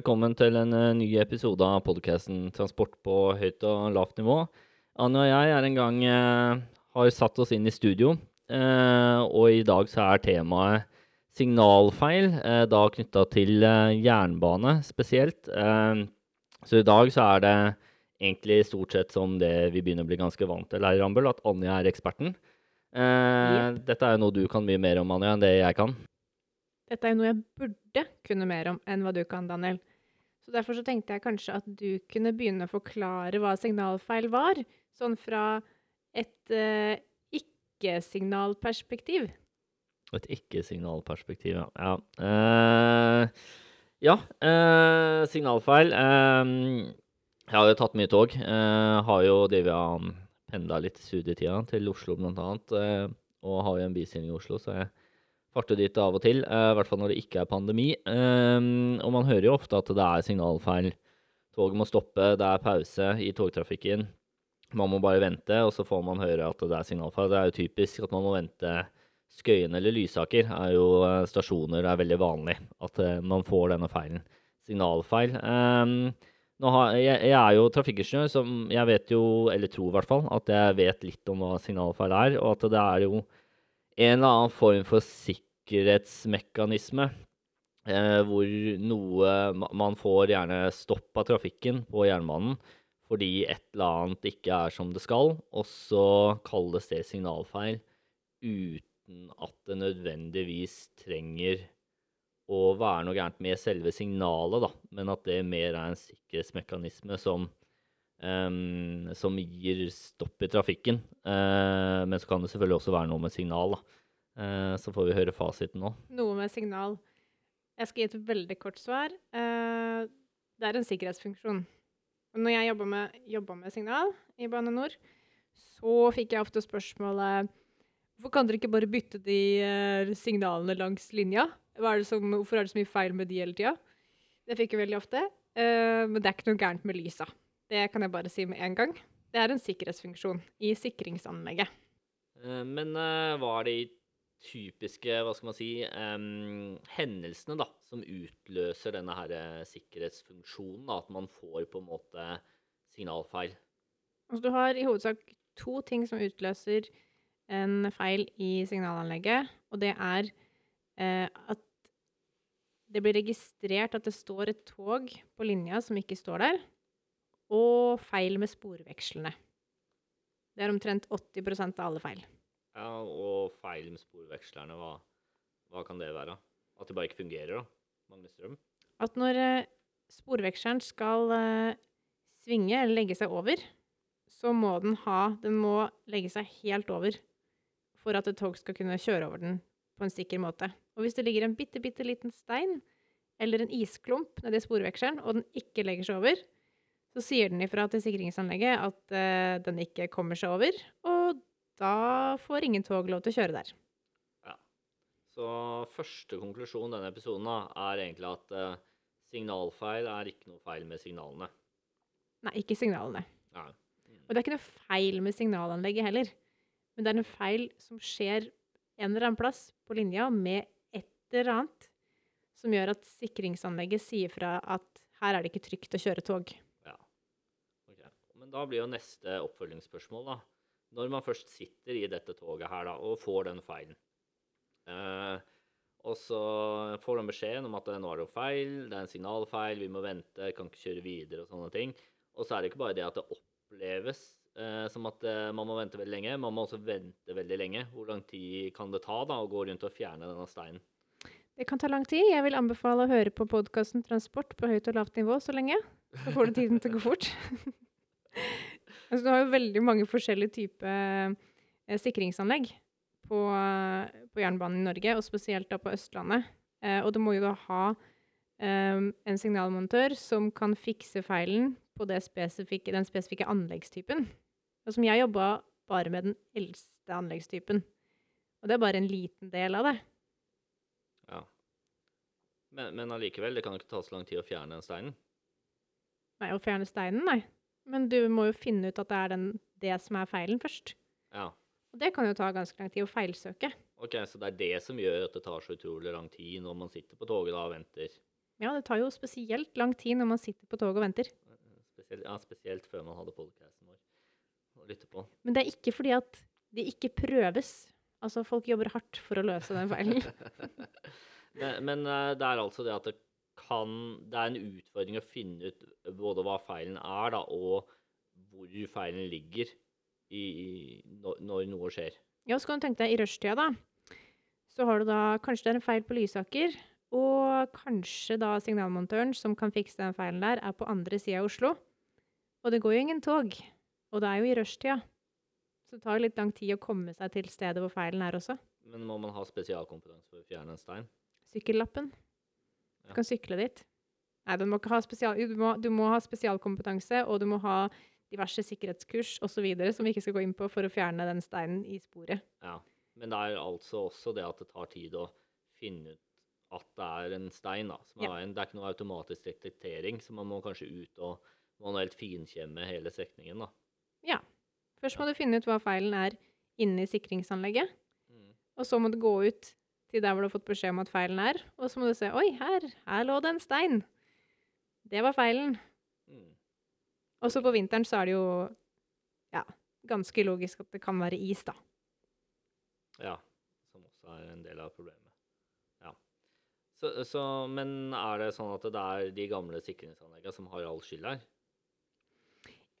Velkommen til en eh, ny episode av podkasten Transport på høyt og lavt nivå. Anja og jeg er en gang eh, har satt oss inn i studio, eh, og i dag så er temaet signalfeil, eh, da knytta til eh, jernbane spesielt. Eh, så i dag så er det egentlig stort sett som det vi begynner å bli ganske vant til her i Rambøll, at Anja er eksperten. Eh, Dette er jo noe du kan mye mer om, Anja, enn det jeg kan. Dette er jo noe jeg burde kunne mer om enn hva du kan, Daniel. Så derfor så tenkte jeg kanskje at du kunne begynne å forklare hva signalfeil var, sånn fra et eh, ikke-signalperspektiv. Et ikke-signalperspektiv, ja. Ja, eh, ja eh, signalfeil. eh, jeg har jo tatt mye tog. eh, har jo drevet og pendla litt i studietida til Oslo blant annet. eh, og har jo en bistilling i Oslo, så jeg farter dit av og til. eh, I hvert fall når det ikke er pandemi. Eh, og man hører jo ofte at det er signalfeil. Toget må stoppe, det er pause i togtrafikken. Man må bare vente, og så får man høre at det er signalfeil. Det er jo typisk at man må vente Skøyen eller Lysaker er jo eh, stasjoner det er veldig vanlig at man får denne feilen. Signalfeil. Har, jeg, jeg er jo trafikkingeniør, så jeg vet jo, eller tror i hvert fall, at jeg vet litt om hva signalfeil er, og at det er jo en eller annen form for sikkerhetsmekanisme eh, hvor noe ma- Man får gjerne stopp av trafikken på jernbanen fordi et eller annet ikke er som det skal, og så kalles det signalfeil uten at det nødvendigvis trenger å være noe gærent med selve signalet, da, men at det mer er en sikkerhetsmekanisme som, um, som gir stopp i trafikken. Uh, men så kan det selvfølgelig også være noe med signal, da. Eh, så får vi høre fasiten nå. Noe med signal. Jeg skal gi et veldig kort svar. Eh, det er en sikkerhetsfunksjon. Når jeg jobba med, med signal i Bane NOR, så fikk jeg ofte spørsmålet Hvorfor kan dere ikke bare bytte de eh, signalene langs linja? Hva er det som, hvorfor er det så mye feil med de hele tida? Det fikk jeg veldig ofte. Eh, men det er ikke noe gærent med lysa. Det kan jeg bare si med en gang. Det er en sikkerhetsfunksjon i sikringsanlegget. Eh, Men hva er de typiske, hva skal man si, um, hendelsene da, som utløser denne her eh, sikkerhetsfunksjonen, da, at man får på en måte signalfeil? Altså, du har i hovedsak to ting som utløser en feil i signalanlegget, og det er eh, at det blir registrert at det står et tog på linja som ikke står der, og feil med sporvekslene. Det er omtrent 80% av alle feil. Ja, og feil med sporvekslerne, hva, hva kan det være? At det bare ikke fungerer, da? Mangler strøm? At når eh, sporveksleren skal eh, svinge eller legge seg over, så må den ha Den må legge seg helt over for at et tog skal kunne kjøre over den på en sikker måte. Og hvis det ligger en bitte, bitte liten stein eller en isklump nedi sporveksleren, og den ikke legger seg over, så sier den ifra til sikringsanlegget at uh, den ikke kommer seg over, og da får ingen tog lov til å kjøre der. Ja. Så første konklusjon denne episoden da, er egentlig at eh, signalfeil er ikke noe feil med signalene. Nei, ikke signalene. Ja. Og det er ikke noe feil med signalanlegget heller. Men det er en feil som skjer en eller annen plass på linja med et eller annet som gjør at sikringsanlegget sier fra at her er det ikke trygt å kjøre tog. Ok. Men da blir jo neste oppfølgingsspørsmål, da. Når man først sitter i dette toget her da, og får den feilen, eh, og så får de beskjeden om at nå er det jo feil, det er en signalfeil, vi må vente, kan ikke kjøre videre og sånne ting. Og så er det ikke bare det at det oppleves eh, som at eh, man må vente veldig lenge, man må også vente veldig lenge. Hvor lang tid kan det ta da å gå rundt og fjerne denne steinen? Det kan ta lang tid. Jeg vil anbefale å høre på podkasten Transport på høyt og lavt nivå så lenge. Så får du tiden til å gå fort. altså, du har jo veldig mange forskjellige typer eh, sikringsanlegg på, på jernbanen i Norge, og spesielt da på Østlandet. Eh, og du må jo da ha eh, en signalmontør som kan fikse feilen på det spesifikke, den spesifikke anleggstypen. Og som jeg jobba bare med den eldste anleggstypen. Og det er bare en liten del av det. Ja. Men, men allikevel, det kan jo ikke ta så lang tid å fjerne den steinen. Nei, å fjerne steinen, nei. Men du må jo finne ut at det er den, det som er feilen først. Ja. Og det kan jo ta ganske lang tid å feilsøke. Ok, så det er det som gjør at det tar så utrolig lang tid når man sitter på toget da og venter. Ja, det tar jo spesielt lang tid når man sitter på toget og venter. Spesielt, ja, spesielt før man hadde podcasten vår å lytte på. Men det er ikke fordi at det ikke prøves. Altså, folk jobber hardt for å løse den feilen. Men, men eh, det er altså det at det kan Det er en utfordring å finne ut både hva feilen er, da, og hvor feilen ligger i, i, når, når noe skjer. Ja, så kan du tenke deg i rushtida, da. Så har du da Kanskje det er en feil på Lysaker, og kanskje da signalmontøren som kan fikse den feilen der, er på andre sida av Oslo. Og det går jo ingen tog. Og det er jo i rushtida. Så det tar litt lang tid å komme seg til stedet hvor feilen er også. Men må man ha spesialkompetanse for å fjerne en stein? Sykkellappen. Du kan sykle dit. Nei, du må, spesial, du, må, du må ha spesialkompetanse, og du må ha diverse sikkerhetskurs osv. som vi ikke skal gå inn på for å fjerne den steinen i sporet. Ja. Men det er altså også det at det tar tid å finne ut at det er en stein, da. Som er Ja. veien. Det er ikke noe automatisk detektering, så man må kanskje ut og manuelt finkjemme hele strekningen, da. Ja. Først må du finne ut hva feilen er inne i sikringsanlegget. Mm. Og så må du gå ut til der hvor du har fått beskjed om at feilen er, og så må du se Oi, her, her lå det en stein. Det var feilen. Mm. Og så på vinteren så er det jo ja, ganske logisk at det kan være is, da. Ja. Som også er en del av problemet. Ja. Så, så, men er det sånn at det er de gamle sikringsanleggene som har all skyld her?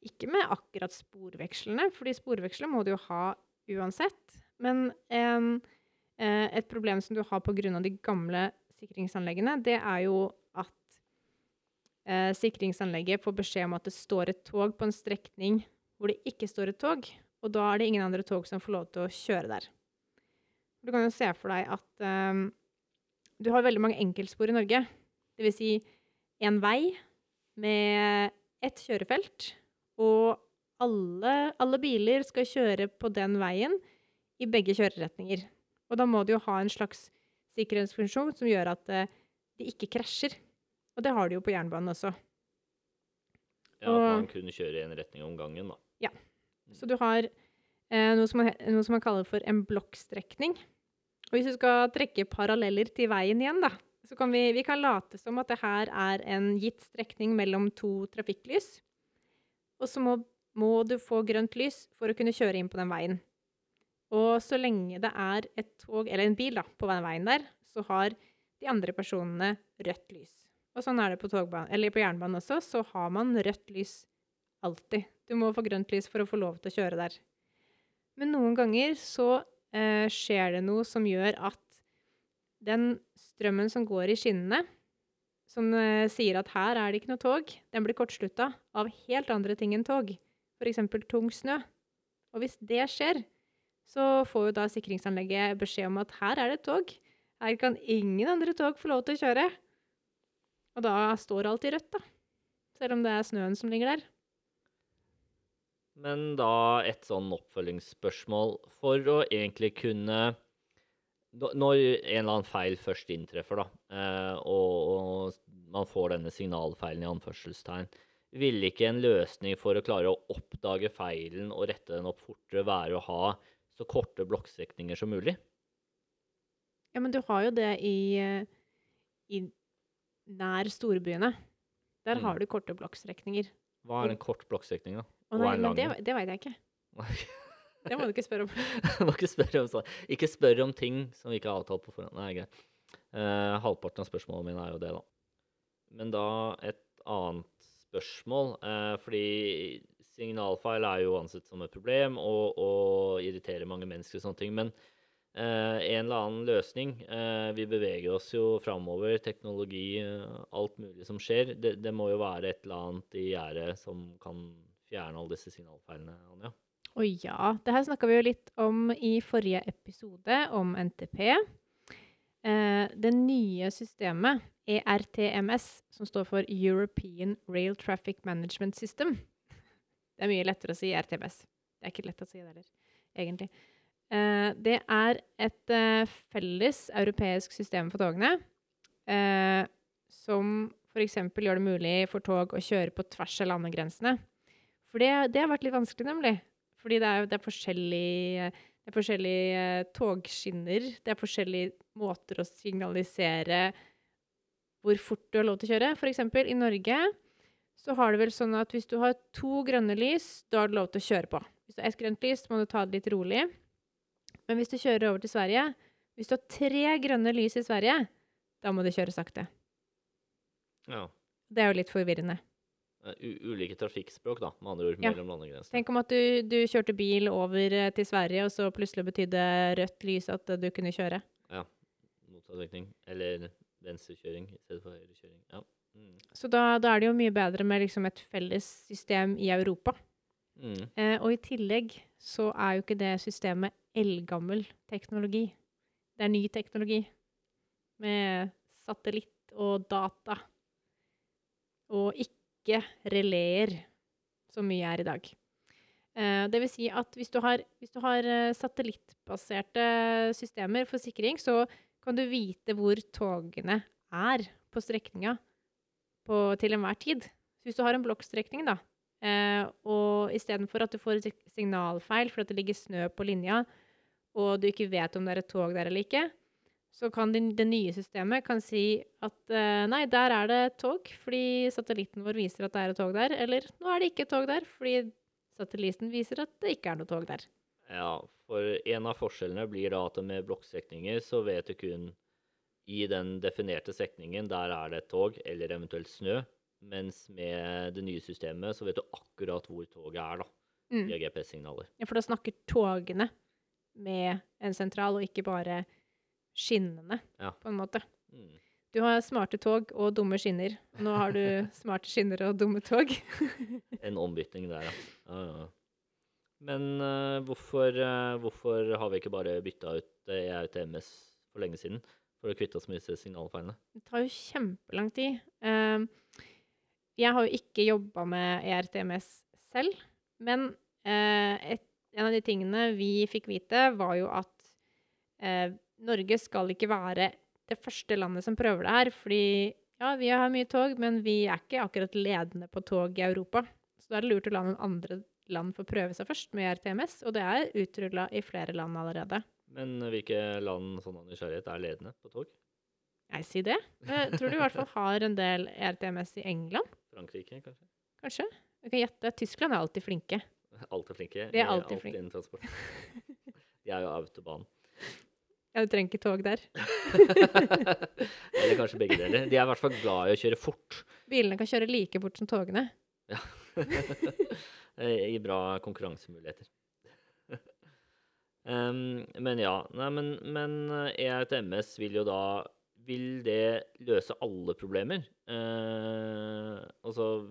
Ikke med akkurat sporvekslene, fordi sporveksler må du jo ha uansett. Men en, eh, et problem som du har pga. de gamle sikringsanleggene, det er jo at eh, sikringsanlegget får beskjed om at det står et tog på en strekning hvor det ikke står et tog, og da er det ingen andre tog som får lov til å kjøre der. Du kan jo se for deg at eh, du har veldig mange enkeltspor i Norge. Det vil si en vei med ett kjørefelt, og alle, alle biler skal kjøre på den veien i begge kjøreretninger. Og da må du jo ha en slags sikkerhetsfunksjon som gjør at eh, de ikke krasjer. Og det har de jo på jernbanen også. Ja, At man kunne kjøre i en retning om gangen, da. Ja. Så du har eh, noe, som man, noe som man kaller for en blokkstrekning. Og hvis du skal trekke paralleller til veien igjen, da, så kan vi, vi kan late som at det her er en gitt strekning mellom to trafikklys. Og så må, må du få grønt lys for å kunne kjøre inn på den veien. Og så lenge det er et tog, eller en bil da, på veien der, så har de andre personene rødt lys. Og sånn er det på, på jernbanen også, så har man rødt lys alltid. Du må få grønt lys for å få lov til å kjøre der. Men noen ganger så eh, skjer det noe som gjør at den strømmen som går i skinnene, som eh, sier at her er det ikke noe tog, den blir kortslutta av helt andre ting enn tog. F.eks. tung snø. Og hvis det skjer, så får jo da sikringsanlegget beskjed om at her er det et tog. Her kan ingen andre tog få lov til å kjøre. Og da står alt i rødt, da. Selv om det er snøen som ligger der. Men da et sånn oppfølgingsspørsmål for å egentlig kunne Når en eller annen feil først inntreffer, da, eh, og man får denne signalfeilen i anførselstegn, ville ikke en løsning for å klare å oppdage feilen og rette den opp fortere være å ha så korte blokkstrekninger som mulig? Ja, men du har jo det i, eh, i nær storbyene. Der Mm. har du korte blokkstrekninger. Hva er en kort blokkstrekning, da? Å nei, en men det, det veit jeg ikke. Det må du ikke spørre om. Må ikke spørre om sånn. Ikke spør om ting som vi ikke har avtalt på forhånd. Nei, greit. Eh, halvparten av spørsmålene mine er jo det, da. Men da et annet spørsmål. Eh, fordi signalfeil er jo ansett som et problem og, og irriterer mange mennesker og sånne ting. Men eh, en eller annen løsning eh, Vi beveger oss jo framover. Teknologi, eh, alt mulig som skjer. Det, det må jo være et eller annet i gjerdet som kan fjerne alle disse signalfeilene, Anja. Å ja. Det her snakka vi jo litt om i forrige episode, om NTP. Eh, det nye systemet, ERTMS, som står for European Rail Traffic Management System Det er mye lettere å si RTMS. Det er ikke lett å si det heller, egentlig. Uh, det er et uh, felles europeisk system for togene, uh, som f.eks. gjør det mulig for tog å kjøre på tvers av landegrensene. For det, det har vært litt vanskelig, nemlig. Fordi det er, det er forskjellige, det er forskjellige togskinner, det er forskjellige måter å signalisere hvor fort du har lov til å kjøre. Eksempel i Norge så har det vel sånn at hvis du har to grønne lys, da har du lov til å kjøre på. Hvis du har ett grønt lys, må du ta det litt rolig. Men hvis du kjører over til Sverige Hvis du har tre grønne lys i Sverige, da må du kjøre sakte. Ja. Det er jo litt forvirrende. U ulike trafikkspråk, da, med andre ord, Ja. mellom landegrensene. Tenk om at du, du kjørte bil over eh, til Sverige, og så plutselig betydde rødt lys at eh, du kunne kjøre. Motsatt virkning. Eller venstrekjøring i stedet for høyrekjøring. Ja. Så da, da er det jo mye bedre med liksom et felles system i Europa. Mm. Eh, og i tillegg så er jo ikke det systemet eldgammel teknologi. Det er ny teknologi. Med satellitt og data. Og ikke releer, som mye er i dag. Eh, det vil si at hvis du har, hvis du har eh, satellittbaserte systemer for sikring, så kan du vite hvor togene er på strekninga på, til enhver tid. Hvis du har en blokkstrekning, da, Eh, og istedenfor at du får et sig- signalfeil fordi det ligger snø på linja, og du ikke vet om det er et tog der eller ikke, så kan din, det nye systemet kan si at eh, nei, der er det et tog, fordi satellitten vår viser at det er et tog der. Eller nå er det ikke et tog der, fordi satellitten viser at det ikke er noe tog der. Ja, for en av forskjellene blir da at med blokkstrekninger så vet du kun i den definerte strekningen der er det et tog eller eventuelt snø, mens med det nye systemet så vet du akkurat hvor toget er da, Mm. via GPS-signaler. Ja, for da snakker togene med en sentral, og ikke bare skinnene, Ja. på en måte. Mm. Du har smarte tog og dumme skinner. Nå har du smarte skinner og dumme tog. En ombytting der, ja. ja, ja. Men uh, hvorfor, uh, hvorfor har vi ikke bare bytta ut eh, ERTMS for lenge siden? For å kvitte oss med disse signalfeilene? Det tar jo kjempelang tid. Ehm, jeg har jo ikke jobba med ERTMS selv, men eh, en av de tingene vi fikk vite, var jo at eh, Norge skal ikke være det første landet som prøver det her. Fordi ja, vi har mye tog, men vi er ikke akkurat ledende på tog i Europa. Så da er det lurt å la noen andre land få prøve seg først med ERTMS, og det er utrulla i flere land allerede. Men hvilke land sånn av nysgjerrighet er ledende på tog? Jeg sier det. Jeg tror du i hvert fall har en del ERTMS i England. Frankrike, kanskje? Kanskje? Jeg kan gjette. Tyskland er alltid flinke. Alltid flinke. De er alltid flinke. innen transport. De er jo autobahn. Ja, du trenger ikke tog der. Eller kanskje begge deler. De er i hvert fall glad i å kjøre fort. Bilene kan kjøre like fort som togene. Ja. I bra konkurransemuligheter. Em, men ja. Nei, men, men et ERTMS vil jo da Vil det løse alle problemer? Uh, altså,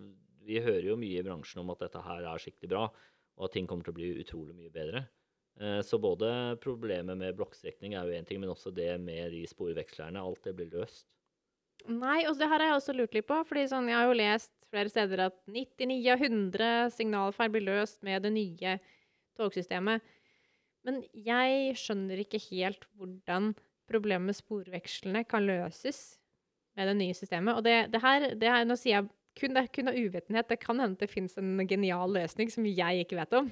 vi hører jo mye i bransjen om at dette her er skikkelig bra, og at ting kommer til å bli utrolig mye bedre. Uh, så både problemet med blokkstrekning er jo én ting, men også det med de sporvekslerne. Alt det blir løst. Nei, og det her har jeg også lurt litt på. fordi sånn, Jeg har jo lest flere steder at 99 av 100 signalfeil blir løst med det nye togsystemet. Men jeg skjønner ikke helt hvordan problemet med sporvekslene kan løses med det nye systemet. Og det, det her, det her Nå sier jeg kun, det er kun av uvitenhet. Det kan hende det fins en genial løsning som jeg ikke vet om.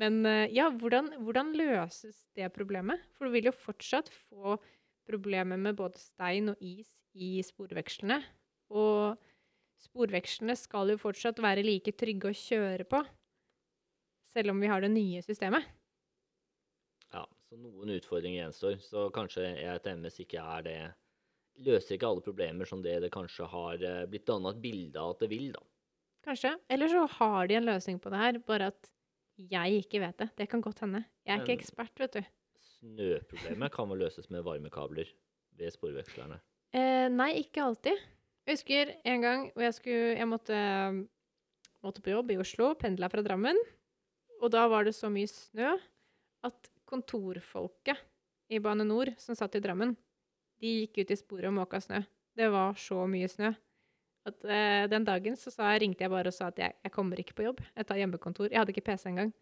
Men eh, ja, hvordan, hvordan løses det problemet? For du vil jo fortsatt få problemer med både stein og is i sporvekslene. Og sporvekslene skal jo fortsatt være like trygge å kjøre på, selv om vi har det nye systemet. Så noen utfordringer gjenstår. Så kanskje ETMS ikke er det Løser ikke alle problemer som det det kanskje har eh, blitt danna et bilde av at det vil, da. Kanskje. Eller så har de en løsning på det her, bare at jeg ikke vet det. Det kan godt hende. Jeg er ikke ekspert, vet du. Snøproblemet kan vel løses med varmekabler ved sporvekslerne. Eh, nei, ikke alltid. Jeg husker en gang hvor jeg skulle Jeg måtte, måtte på jobb i Oslo, pendla fra Drammen. Og da var det så mye snø at kontorfolket i Bane NOR som satt i Drammen, de gikk ut i sporet og måka snø. Det var så mye snø. At eh, Den dagen så sa ringte jeg bare og sa at jeg, jeg kommer ikke på jobb. Jeg tar hjemmekontor. Jeg hadde ikke PC engang.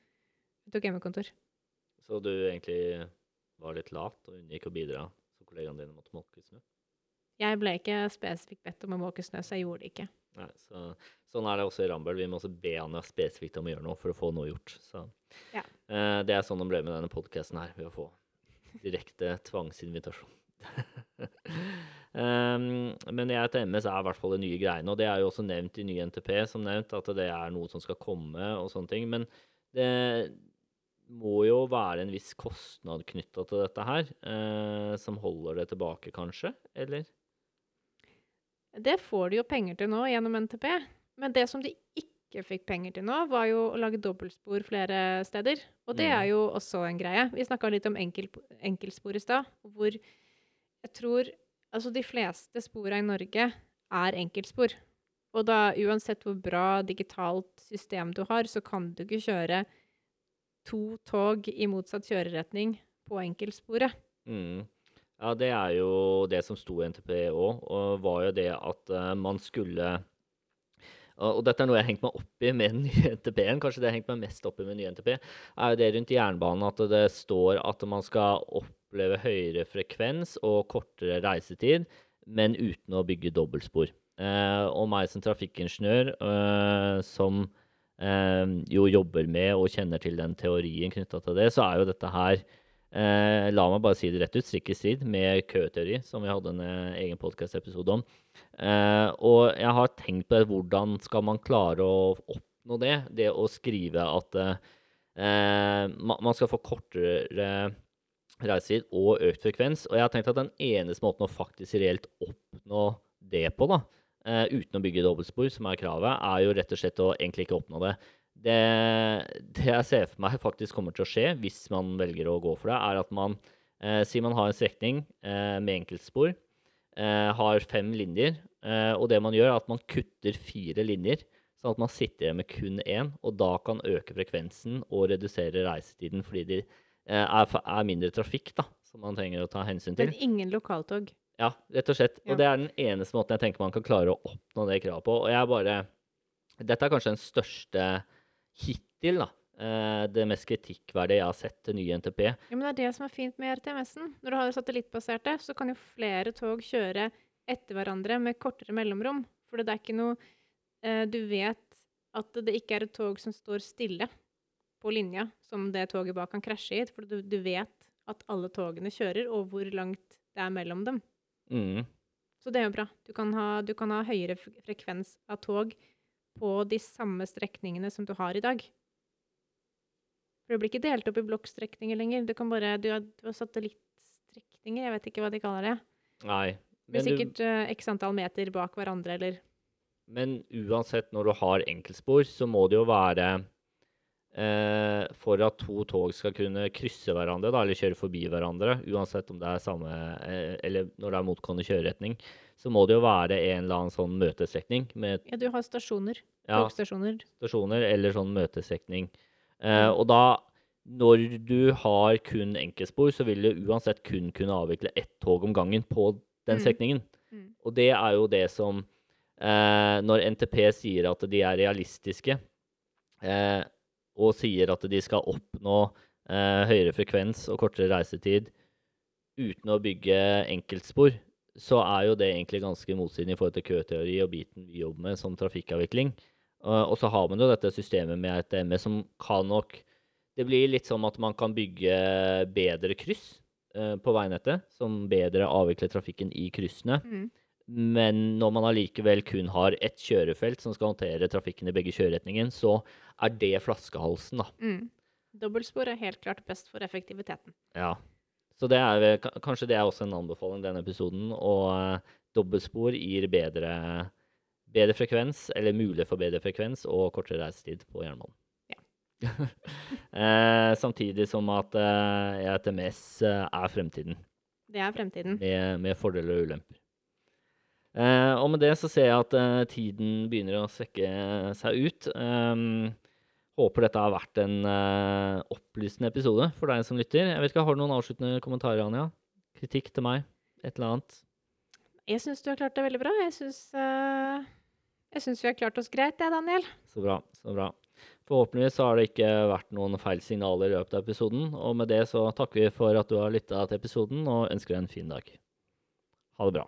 Jeg tok hjemmekontor. Så du egentlig var litt lat og unngikk å bidra, så kollegaene dine måtte måke snø? Jeg ble ikke spesifikt bedt om å måke snø, så jeg gjorde det ikke. Nei, så, sånn er det også i Rambøll. Vi må også be Anja spesifikt om å gjøre noe for å få noe gjort. Så. Ja. Eh, det er sånn det ble med denne podkasten her, ved å få direkte tvangsinvitasjon. Um, men ERTMS er i hvert fall de nye greiene, og det er jo også nevnt i ny NTP, som nevnt, at det er noe som skal komme og sånne ting. Men det må jo være en viss kostnad knytta til dette her, eh, som holder det tilbake, kanskje? Eller? Det får de jo penger til nå gjennom NTP. Men det som de ikke fikk penger til nå, var jo å lage dobbeltspor flere steder. Og det er Mm. jo også en greie. Vi snakka litt om enkel, enkeltspor i stad, hvor jeg tror Altså, de fleste spora i Norge er enkeltspor. Og da, uansett hvor bra digitalt system du har, så kan du ikke kjøre to tog i motsatt kjøreretning på enkeltsporet. Mm. Ja, det er jo det som sto i NTP òg, og var jo det at eh, man skulle og dette er noe jeg har hengt meg opp i med den nye NTP-en. Kanskje det jeg har hengt meg mest opp i med den nye NTP, er jo det rundt jernbanen at det står at man skal oppleve høyere frekvens og kortere reisetid, men uten å bygge dobbeltspor. Eh, og meg som trafikkingeniør, eh, som eh, jo jobber med og kjenner til den teorien knytta til det, så er jo dette her Eh, la meg bare si det rett ut, strikk i strid med køteori, som vi hadde en eh, egen podkast-episode om. Eh, og jeg har tenkt på det, hvordan skal man klare å oppnå det? Det å skrive at eh, man skal få kortere reisetid og økt frekvens. Og jeg har tenkt at den eneste måten å faktisk reelt oppnå det på, da, eh, uten å bygge dobbeltspor, som er kravet, er jo rett og slett å egentlig ikke oppnå det. Det, det jeg ser for meg faktisk kommer til å skje, hvis man velger å gå for det, er at man eh, sier man har en strekning eh, med enkeltspor, eh, har fem linjer, eh, og det man gjør, er at man kutter fire linjer, sånn at man sitter igjen med kun én, og da kan øke frekvensen og redusere reisetiden fordi det eh, er, er mindre trafikk da, som man trenger å ta hensyn til. Men ingen lokaltog. Ja, rett og slett. Ja. Og det er den eneste måten jeg tenker man kan klare å oppnå det kravet på. Og jeg bare Dette er kanskje den største hittil, da. Eh, det mest kritikkverdige jeg har sett til nye NTP. Ja, men det er det som er fint med RTMS-en. Når du har det satellittbaserte, så kan jo flere tog kjøre etter hverandre med kortere mellomrom. For det er ikke noe eh, Du vet at det ikke er et tog som står stille på linja, som det toget bak kan krasje i. For du, du vet at alle togene kjører, og hvor langt det er mellom dem. Mm. Så det er jo bra. Du kan ha, du kan ha høyere frekvens av tog på de samme strekningene som du har i dag. For det blir ikke delt opp i blokkstrekninger lenger. Du kan bare, du har, du har satellittstrekninger, jeg vet ikke hva de kaller det. Nei. Det Men, du, sikkert du, x antall meter bak hverandre, eller men uansett, når du har enkeltspor, så må det jo være eh, For at to tog skal kunne krysse hverandre, da, eller kjøre forbi hverandre, uansett om det er samme eh, Eller når det er motgående kjøreretning, så må det jo være en eller annen sånn møtestrekning Ja, du har stasjoner. ja, Togstasjoner. stasjoner eller sånn møtestrekning. Eh, og da, når du har kun enkeltspor, så vil du uansett kun kunne avvikle ett tog om gangen på den Mm. Mm. Og det er jo det som eh, Når NTP sier at de er realistiske, eh, og sier at de skal oppnå eh, høyere frekvens og kortere reisetid uten å bygge enkeltspor, så er jo det egentlig ganske motsidende i forhold til køteori og biten vi jobber med som trafikkavvikling. Uh, og så har man jo dette systemet med RTMS som kan nok Det blir litt som at man kan bygge bedre kryss uh, på veinettet, som bedre avvikler trafikken i kryssene. Mm. Men når man allikevel kun har ett kjørefelt som skal håndtere trafikken i begge kjøreretningen, så er det flaskehalsen, da. Mm. Dobbeltspor er helt klart best for effektiviteten. Ja. Så det er, kanskje det er også en anbefaling denne episoden. Og eh, dobbeltspor gir bedre, bedre frekvens, eller mulighet for bedre frekvens og kortere reisetid på jernbanen. Ja. eh, samtidig som at eh, ETMS eh, er fremtiden, Det er fremtiden. med, med fordeler og ulemper. Eh, og med det så ser jeg at eh, tiden begynner å svekke seg ut. Um, håper dette har vært en eh, opplysende episode for deg som lytter. Jeg vet ikke, Har du noen avsluttende kommentarer, Anja? Kritikk til meg? Et eller annet? Jeg syns du har klart det veldig bra. Jeg syns uh, jeg syns vi har klart oss greit, jeg, Daniel. Så bra. så bra. Forhåpentligvis så har det ikke vært noen feil signaler i løpet av episoden. Og med det så takker vi for at du har lytta til episoden, og ønsker deg en fin dag. Ha det bra.